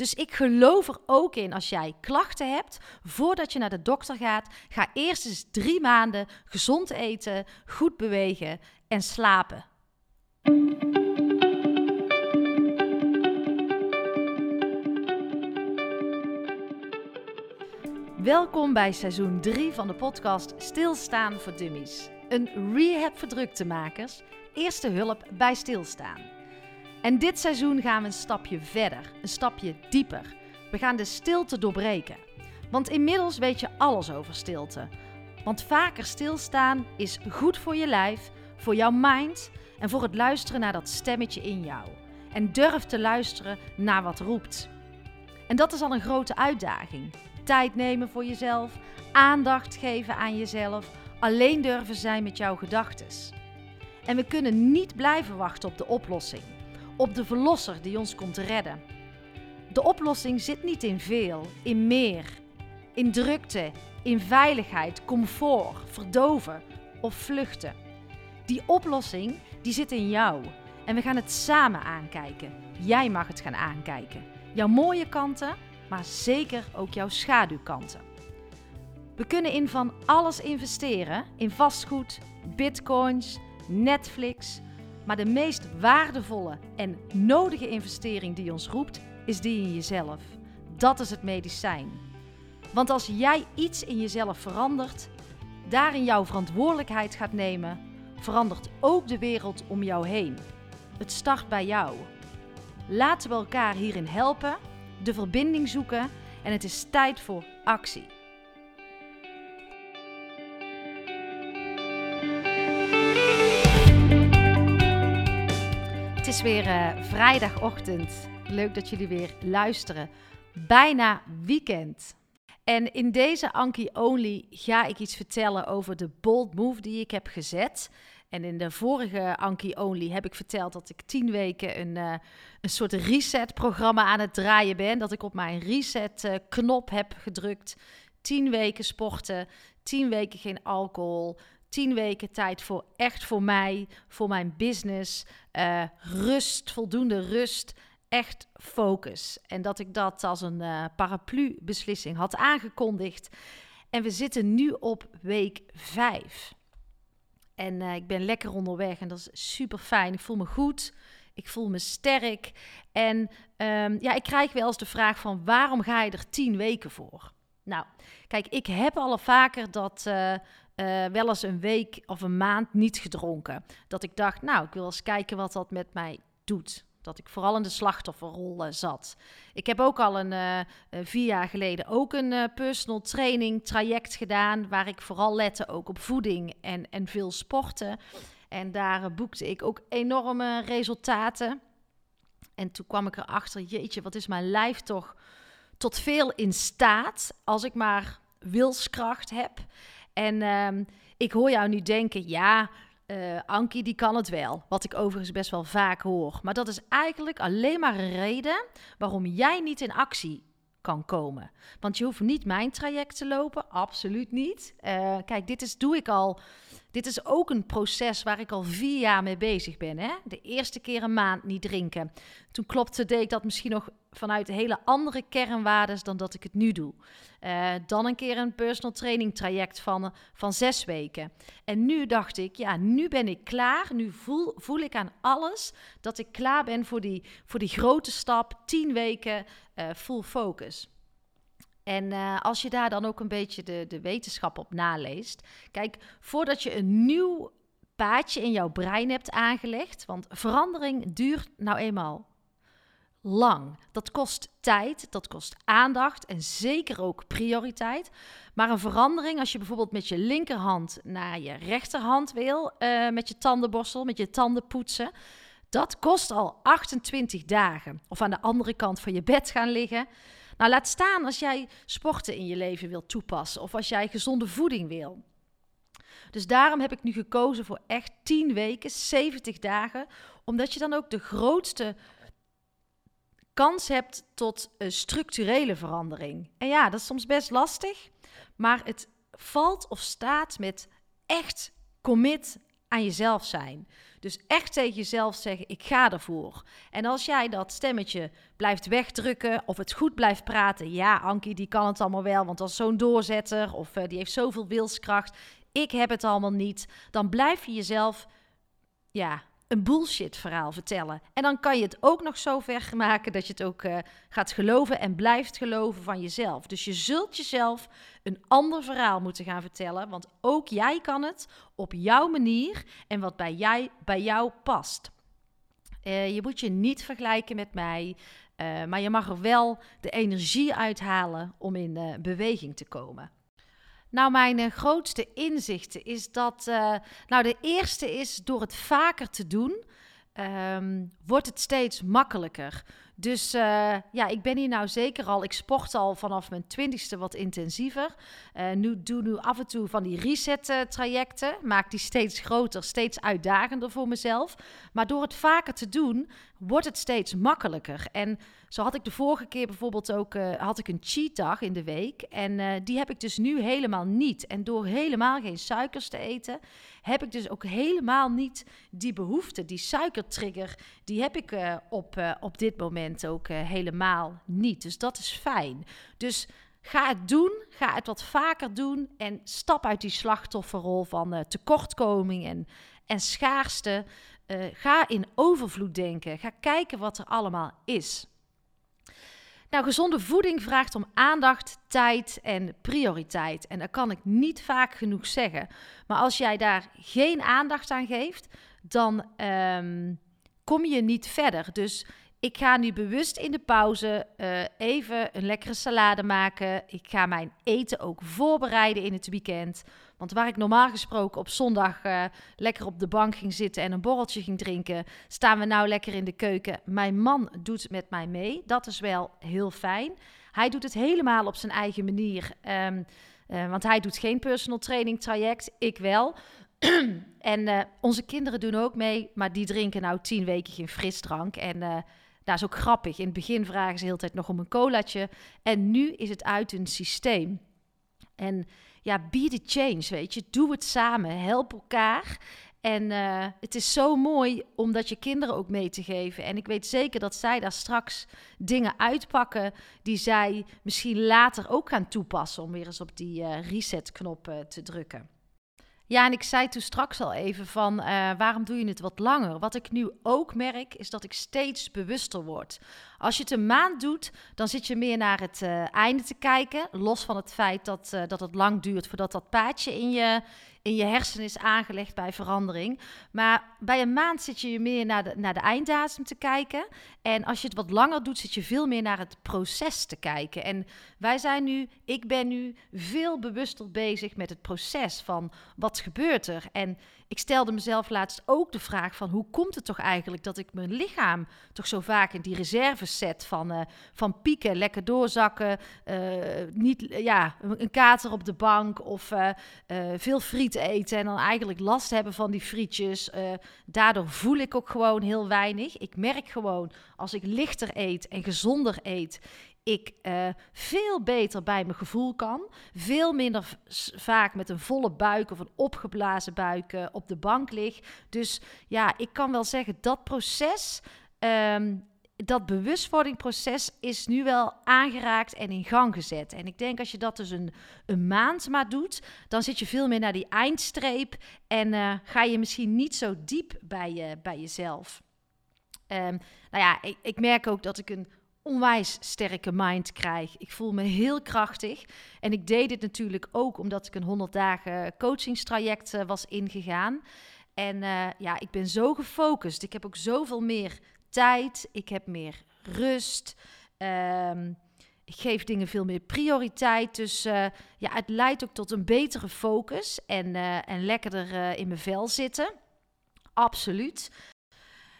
Dus ik geloof er ook in als jij klachten hebt, voordat je naar de dokter gaat, ga eerst eens drie maanden gezond eten, goed bewegen en slapen. Welkom bij seizoen 3 van de podcast Stilstaan voor Dummies. Een rehab voor druktemakers, eerste hulp bij stilstaan. En dit seizoen gaan we een stapje verder, een stapje dieper. We gaan de stilte doorbreken. Want inmiddels weet je alles over stilte. Want vaker stilstaan is goed voor je lijf, voor jouw mind en voor het luisteren naar dat stemmetje in jou. En durf te luisteren naar wat roept. En dat is al een grote uitdaging. Tijd nemen voor jezelf, aandacht geven aan jezelf, alleen durven zijn met jouw gedachten. En we kunnen niet blijven wachten op de oplossing, op de verlosser die ons komt redden. De oplossing zit niet in veel, in meer, in drukte, in veiligheid, comfort, verdoven of vluchten. Die oplossing die zit in jou en we gaan het samen aankijken. Jij mag het gaan aankijken. Jouw mooie kanten, maar zeker ook jouw schaduwkanten. We kunnen in van alles investeren: in vastgoed, bitcoins, Netflix. Maar de meest waardevolle en nodige investering die ons roept, is die in jezelf. Dat is het medicijn. Want als jij iets in jezelf verandert, daarin jouw verantwoordelijkheid gaat nemen, verandert ook de wereld om jou heen. Het start bij jou. Laten we elkaar hierin helpen, de verbinding zoeken en het is tijd voor actie. Is weer uh, vrijdagochtend. Leuk dat jullie weer luisteren. Bijna weekend. En in deze Anki Only ga ik iets vertellen over de bold move die ik heb gezet. En in de vorige Anki Only heb ik verteld dat ik tien weken een, uh, een soort reset-programma aan het draaien ben. Dat ik op mijn reset-knop heb gedrukt. Tien weken sporten, tien weken geen alcohol, tien weken tijd voor echt voor mij, voor mijn business. Uh, rust, voldoende rust, echt focus. En dat ik dat als een uh, paraplu-beslissing had aangekondigd. En we zitten nu op week vijf. En uh, ik ben lekker onderweg en dat is super fijn. Ik voel me goed. Ik voel me sterk. En um, ja, ik krijg wel eens de vraag van waarom ga je er tien weken voor? Nou, kijk, ik heb al vaker dat uh, wel eens een week of een maand niet gedronken. Dat ik dacht, nou, ik wil eens kijken wat dat met mij doet. Dat ik vooral in de slachtofferrol zat. Ik heb ook al een uh, vier jaar geleden ook een personal training traject gedaan. Waar ik vooral lette ook op voeding en, en veel sporten. En daar boekte ik ook enorme resultaten. En toen kwam ik erachter, jeetje, wat is mijn lijf toch tot veel in staat. Als ik maar wilskracht heb. En ehm, ik hoor jou nu denken, ja, uh, Ankie die kan het wel. Wat ik overigens best wel vaak hoor. Maar dat is eigenlijk alleen maar een reden waarom jij niet in actie kan komen. Want je hoeft niet mijn traject te lopen, absoluut niet. Uh, kijk, dit is, doe ik al. Dit is ook een proces waar ik al vier jaar mee bezig ben. Hè? De eerste keer een maand niet drinken. Toen klopte, deed ik dat misschien nog vanuit hele andere kernwaarden dan dat ik het nu doe. Uh, dan een keer een personal training traject van, van zes weken. En nu dacht ik, ja, nu ben ik klaar. Nu voel, voel ik aan alles dat ik klaar ben voor die, voor die grote stap, tien weken uh, full focus. En uh, als je daar dan ook een beetje de, de wetenschap op naleest. Kijk, voordat je een nieuw paadje in jouw brein hebt aangelegd. Want verandering duurt nou eenmaal lang. Dat kost tijd, dat kost aandacht en zeker ook prioriteit. Maar een verandering, als je bijvoorbeeld met je linkerhand naar je rechterhand wil, uh, met je tandenborstel, met je tanden poetsen, dat kost al 28 dagen. Of aan de andere kant van je bed gaan liggen. Nou, laat staan als jij sporten in je leven wilt toepassen of als jij gezonde voeding wil. Dus daarom heb ik nu gekozen voor echt 10 weken, 70 dagen, omdat je dan ook de grootste kans hebt tot een structurele verandering. En ja, dat is soms best lastig, maar het valt of staat met echt commit aan jezelf zijn. Dus echt tegen jezelf zeggen: ik ga ervoor. En als jij dat stemmetje blijft wegdrukken of het goed blijft praten, ja, Ankie, die kan het allemaal wel, want is zo'n doorzetter of uh, die heeft zoveel wilskracht. Ik heb het allemaal niet. Dan blijf je jezelf ja, een bullshit verhaal vertellen. En dan kan je het ook nog zo ver maken dat je het ook uh, gaat geloven en blijft geloven van jezelf. Dus je zult jezelf een ander verhaal moeten gaan vertellen, want ook jij kan het op jouw manier en wat bij, jij, bij jou past. Uh, je moet je niet vergelijken met mij, uh, maar je mag er wel de energie uithalen om in beweging te komen. Nou, mijn uh, grootste inzichten is dat. Uh, nou, de eerste is door het vaker te doen, um, wordt het steeds makkelijker. Dus uh, ja, ik ben hier nou zeker al. Ik sport al vanaf mijn twintigste wat intensiever. nu doe nu af en toe van die reset-trajecten. Maak die steeds groter, steeds uitdagender voor mezelf. Maar door het vaker te doen, wordt het steeds makkelijker. En zo had ik de vorige keer bijvoorbeeld ook had ik een cheat dag in de week. En die heb ik dus nu helemaal niet. En door helemaal geen suikers te eten, heb ik dus ook helemaal niet die behoefte. Die suikertrigger, die heb ik op, op dit moment ook helemaal niet. Dus dat is fijn. Dus Ga het doen, ga het wat vaker doen en stap uit die slachtofferrol van tekortkoming en, en schaarste. Uh, ga in overvloed denken. Ga kijken wat er allemaal is. Nou, gezonde voeding vraagt om aandacht, tijd en prioriteit. En dat kan ik niet vaak genoeg zeggen. Maar als jij daar geen aandacht aan geeft, dan um, kom je niet verder. Dus ik ga nu bewust in de pauze uh, even een lekkere salade maken. Ik ga mijn eten ook voorbereiden in het weekend. Want waar ik normaal gesproken op zondag uh, lekker op de bank ging zitten en een borreltje ging drinken, staan we nou lekker in de keuken. Mijn man doet met mij mee. Dat is wel heel fijn. Hij doet het helemaal op zijn eigen manier. Um, uh, want hij doet geen personal training traject, ik wel. en onze kinderen doen ook mee, maar die drinken nou tien weken geen frisdrank. En dat is ook grappig. In het begin vragen ze de hele tijd nog om een colaatje. En nu is het uit hun systeem. En ja, be the change, weet je. Doe het samen, help elkaar. En uh, het is zo mooi om dat je kinderen ook mee te geven. En ik weet zeker dat zij daar straks dingen uitpakken die zij misschien later ook gaan toepassen om weer eens op die uh, reset-knop uh, te drukken. Ja, en ik zei toen straks al even van uh, waarom doe je het wat langer? Wat ik nu ook merk is dat ik steeds bewuster word. Als je het een maand doet, dan zit je meer naar het uh, einde te kijken. Los van het feit dat, uh, dat het lang duurt voordat dat paadje in je, in je hersenen is aangelegd bij verandering. Maar bij een maand zit je meer naar de, naar de einddatum te kijken. En als je het wat langer doet, zit je veel meer naar het proces te kijken. En wij zijn nu, ik ben nu veel bewuster bezig met het proces van wat gebeurt er. En ik stelde mezelf laatst ook de vraag van hoe komt het toch eigenlijk dat ik mijn lichaam toch zo vaak in die reserves zet van, uh, van pieken, lekker doorzakken, uh, niet, ja, een kater op de bank of uh, veel friet eten en dan eigenlijk last hebben van die frietjes. daardoor voel ik ook gewoon heel weinig. Ik merk gewoon als ik lichter eet en gezonder eet, ik veel beter bij mijn gevoel kan. Veel minder vaak met een volle buik of een opgeblazen buik op de bank lig. Dus ja, ik kan wel zeggen dat proces. Um, dat bewustwordingproces is nu wel aangeraakt en in gang gezet. En ik denk als je dat dus een, een maand maar doet, dan zit je veel meer naar die eindstreep en uh, ga je misschien niet zo diep bij, je, bij jezelf. Um, nou ja, ik, ik merk ook dat ik een onwijs sterke mind krijg. Ik voel me heel krachtig. En ik deed dit natuurlijk ook omdat ik een 100 dagen coachingstraject uh, was ingegaan. En uh, ja, ik ben zo gefocust. Ik heb ook zoveel meer tijd. Ik heb meer rust. Um, ik geef dingen veel meer prioriteit. Dus uh, ja, het leidt ook tot een betere focus en, en lekkerder in mijn vel zitten. Absoluut.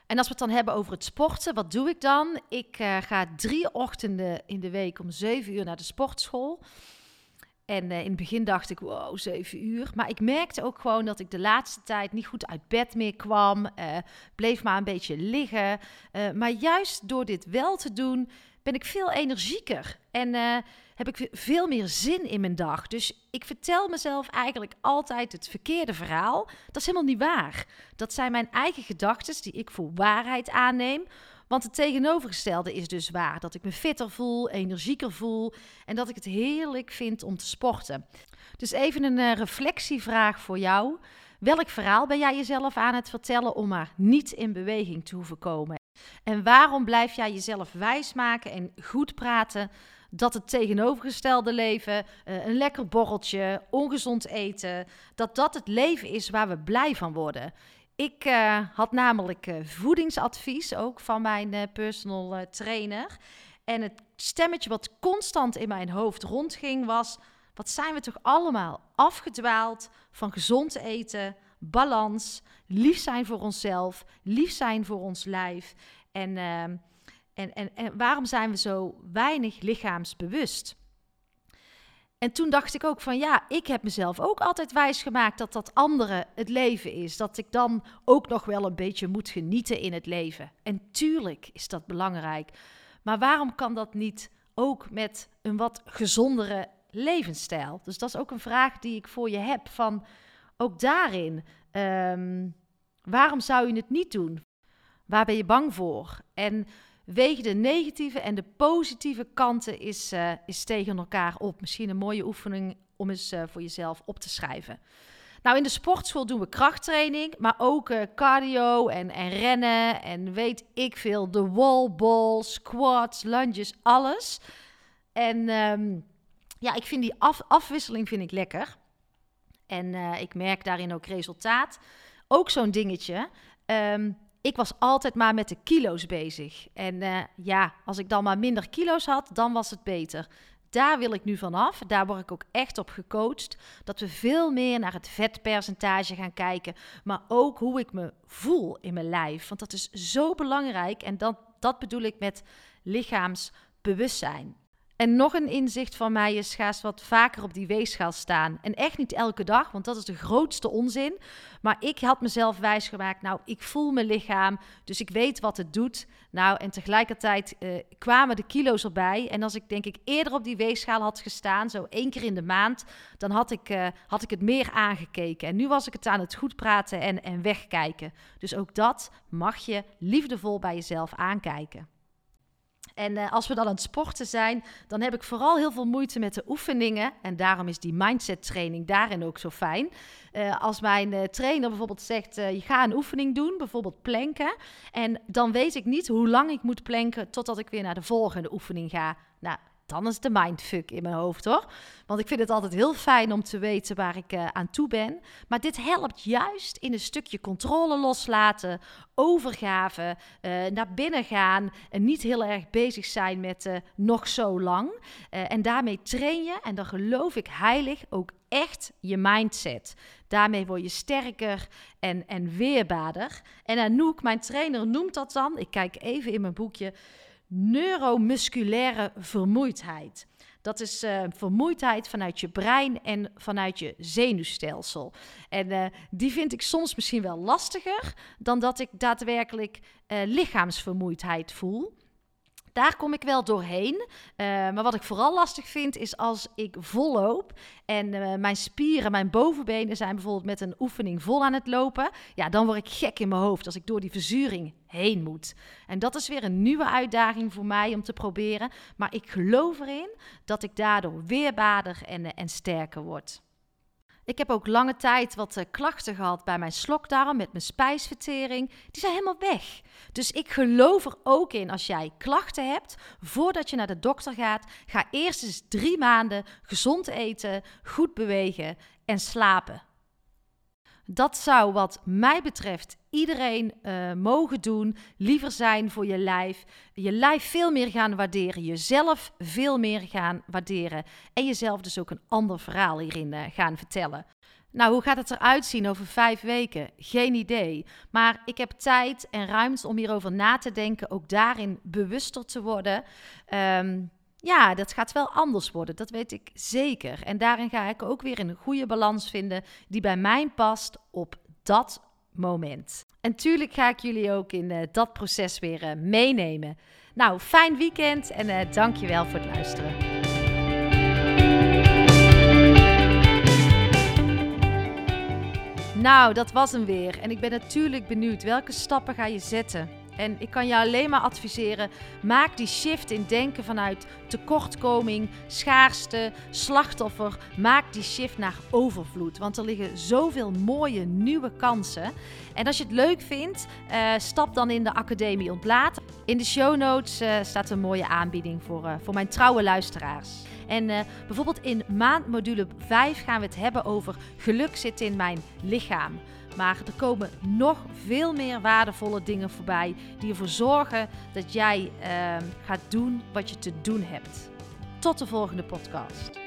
En als we het dan hebben over het sporten, wat doe ik dan? Ik ga drie ochtenden in de week om zeven uur naar de sportschool. En uh, in het begin dacht ik, wow, zeven uur. Maar ik merkte ook gewoon dat ik de laatste tijd niet goed uit bed meer kwam. Uh, bleef maar een beetje liggen. maar juist door dit wel te doen, ben ik veel energieker en heb ik veel meer zin in mijn dag. Dus ik vertel mezelf eigenlijk altijd het verkeerde verhaal. Dat is helemaal niet waar. Dat zijn mijn eigen gedachten die ik voor waarheid aanneem. Want het tegenovergestelde is dus waar. Dat ik me fitter voel, energieker voel en dat ik het heerlijk vind om te sporten. Dus even een uh, reflectievraag voor jou. Welk verhaal ben jij jezelf aan het vertellen om maar niet in beweging te hoeven komen? En waarom blijf jij jezelf wijsmaken en goed praten dat het tegenovergestelde leven, uh, een lekker borreltje, ongezond eten, dat dat het leven is waar we blij van worden? Ik uh, had namelijk uh, voedingsadvies ook van mijn personal trainer. En het stemmetje wat constant in mijn hoofd rondging was: wat zijn we toch allemaal afgedwaald van gezond eten, balans, lief zijn voor onszelf, lief zijn voor ons lijf. En, uh, en, en, en waarom zijn we zo weinig lichaamsbewust? En toen dacht ik ook van ja, ik heb mezelf ook altijd wijsgemaakt dat dat andere het leven is. Dat ik dan ook nog wel een beetje moet genieten in het leven. En tuurlijk is dat belangrijk. Maar waarom kan dat niet ook met een wat gezondere levensstijl? Dus dat is ook een vraag die ik voor je heb. Van ook daarin, um, waarom zou je het niet doen? Waar ben je bang voor? En weeg de negatieve en de positieve kanten is, uh, is tegen elkaar op. Misschien een mooie oefening om eens uh, voor jezelf op te schrijven. Nou, in de sportschool doen we krachttraining, maar ook uh, cardio en, en rennen en weet ik veel. De wallball, squats, lunges, alles. En um, ja, ik vind die af, afwisseling vind ik lekker. En ik merk daarin ook resultaat. Ook zo'n dingetje. Um, ik was altijd maar met de kilo's bezig. En uh, ja, als ik dan maar minder kilo's had, dan was het beter. Daar wil ik nu vanaf. Daar word ik ook echt op gecoacht. Dat we veel meer naar het vetpercentage gaan kijken. Maar ook hoe ik me voel in mijn lijf. Want dat is zo belangrijk. En dat, dat bedoel ik met lichaamsbewustzijn. En nog een inzicht van mij is: ga eens wat vaker op die weegschaal staan. En echt niet elke dag, want dat is de grootste onzin. Maar ik had mezelf wijsgemaakt: nou, ik voel mijn lichaam, dus ik weet wat het doet. Nou, en tegelijkertijd uh, kwamen de kilo's erbij. En als ik denk ik eerder op die weegschaal had gestaan, zo één keer in de maand, dan had ik, uh, had ik het meer aangekeken. En nu was ik het aan het goed praten en, en wegkijken. Dus ook dat mag je liefdevol bij jezelf aankijken. En uh, als we dan aan het sporten zijn, dan heb ik vooral heel veel moeite met de oefeningen. En daarom is die mindset training daarin ook zo fijn. Uh, als mijn uh, trainer bijvoorbeeld zegt, je gaat een oefening doen, bijvoorbeeld planken. En dan weet ik niet hoe lang ik moet planken totdat ik weer naar de volgende oefening ga. Nou, dan is de mindfuck in mijn hoofd hoor. Want ik vind het altijd heel fijn om te weten waar ik uh, aan toe ben. Maar dit helpt juist in een stukje controle loslaten, overgave, uh, naar binnen gaan en niet heel erg bezig zijn met uh, nog zo lang. en daarmee train je, en dan geloof ik heilig, ook echt je mindset. Daarmee word je sterker en, en weerbaarder. En Anouk, mijn trainer, noemt dat dan, ik kijk even in mijn boekje, neuromusculaire vermoeidheid. Dat is uh, vermoeidheid vanuit je brein en vanuit je zenuwstelsel. En uh, die vind ik soms misschien wel lastiger dan dat ik daadwerkelijk uh, lichaamsvermoeidheid voel. Daar kom ik wel doorheen. Uh, maar wat ik vooral lastig vind is als ik volloop en uh, mijn spieren, mijn bovenbenen zijn bijvoorbeeld met een oefening vol aan het lopen. Ja, dan word ik gek in mijn hoofd als ik door die verzuring heen moet. En dat is weer een nieuwe uitdaging voor mij om te proberen. Maar ik geloof erin dat ik daardoor weerbaarder en, uh, en sterker word. Ik heb ook lange tijd wat uh, klachten gehad bij mijn slokdarm met mijn spijsvertering. Die zijn helemaal weg. Dus ik geloof er ook in als jij klachten hebt, voordat je naar de dokter gaat, ga eerst eens drie maanden gezond eten, goed bewegen en slapen. Dat zou wat mij betreft iedereen uh, mogen doen. Liever zijn voor je lijf. Je lijf veel meer gaan waarderen. Jezelf veel meer gaan waarderen. En jezelf dus ook een ander verhaal hierin uh, gaan vertellen. Nou, hoe gaat het eruit zien over vijf weken? Geen idee. Maar ik heb tijd en ruimte om hierover na te denken. Ook daarin bewuster te worden. Um, ja, dat gaat wel anders worden, dat weet ik zeker. En daarin ga ik ook weer een goede balans vinden die bij mij past op dat moment. En tuurlijk ga ik jullie ook in uh, dat proces weer uh, meenemen. Nou, fijn weekend en uh, dankjewel voor het luisteren. Nou, dat was hem weer. En ik ben natuurlijk benieuwd welke stappen ga je zetten en ik kan je alleen maar adviseren: maak die shift in denken vanuit tekortkoming, schaarste, slachtoffer. Maak die shift naar overvloed. Want er liggen zoveel mooie nieuwe kansen. En als je het leuk vindt, uh, stap dan in de Academie Ontlaat. In de show notes uh, staat een mooie aanbieding voor, uh, voor mijn trouwe luisteraars. En bijvoorbeeld in maandmodule 5 gaan we het hebben over geluk zit in mijn lichaam. Maar er komen nog veel meer waardevolle dingen voorbij die ervoor zorgen dat jij uh, gaat doen wat je te doen hebt. Tot de volgende podcast.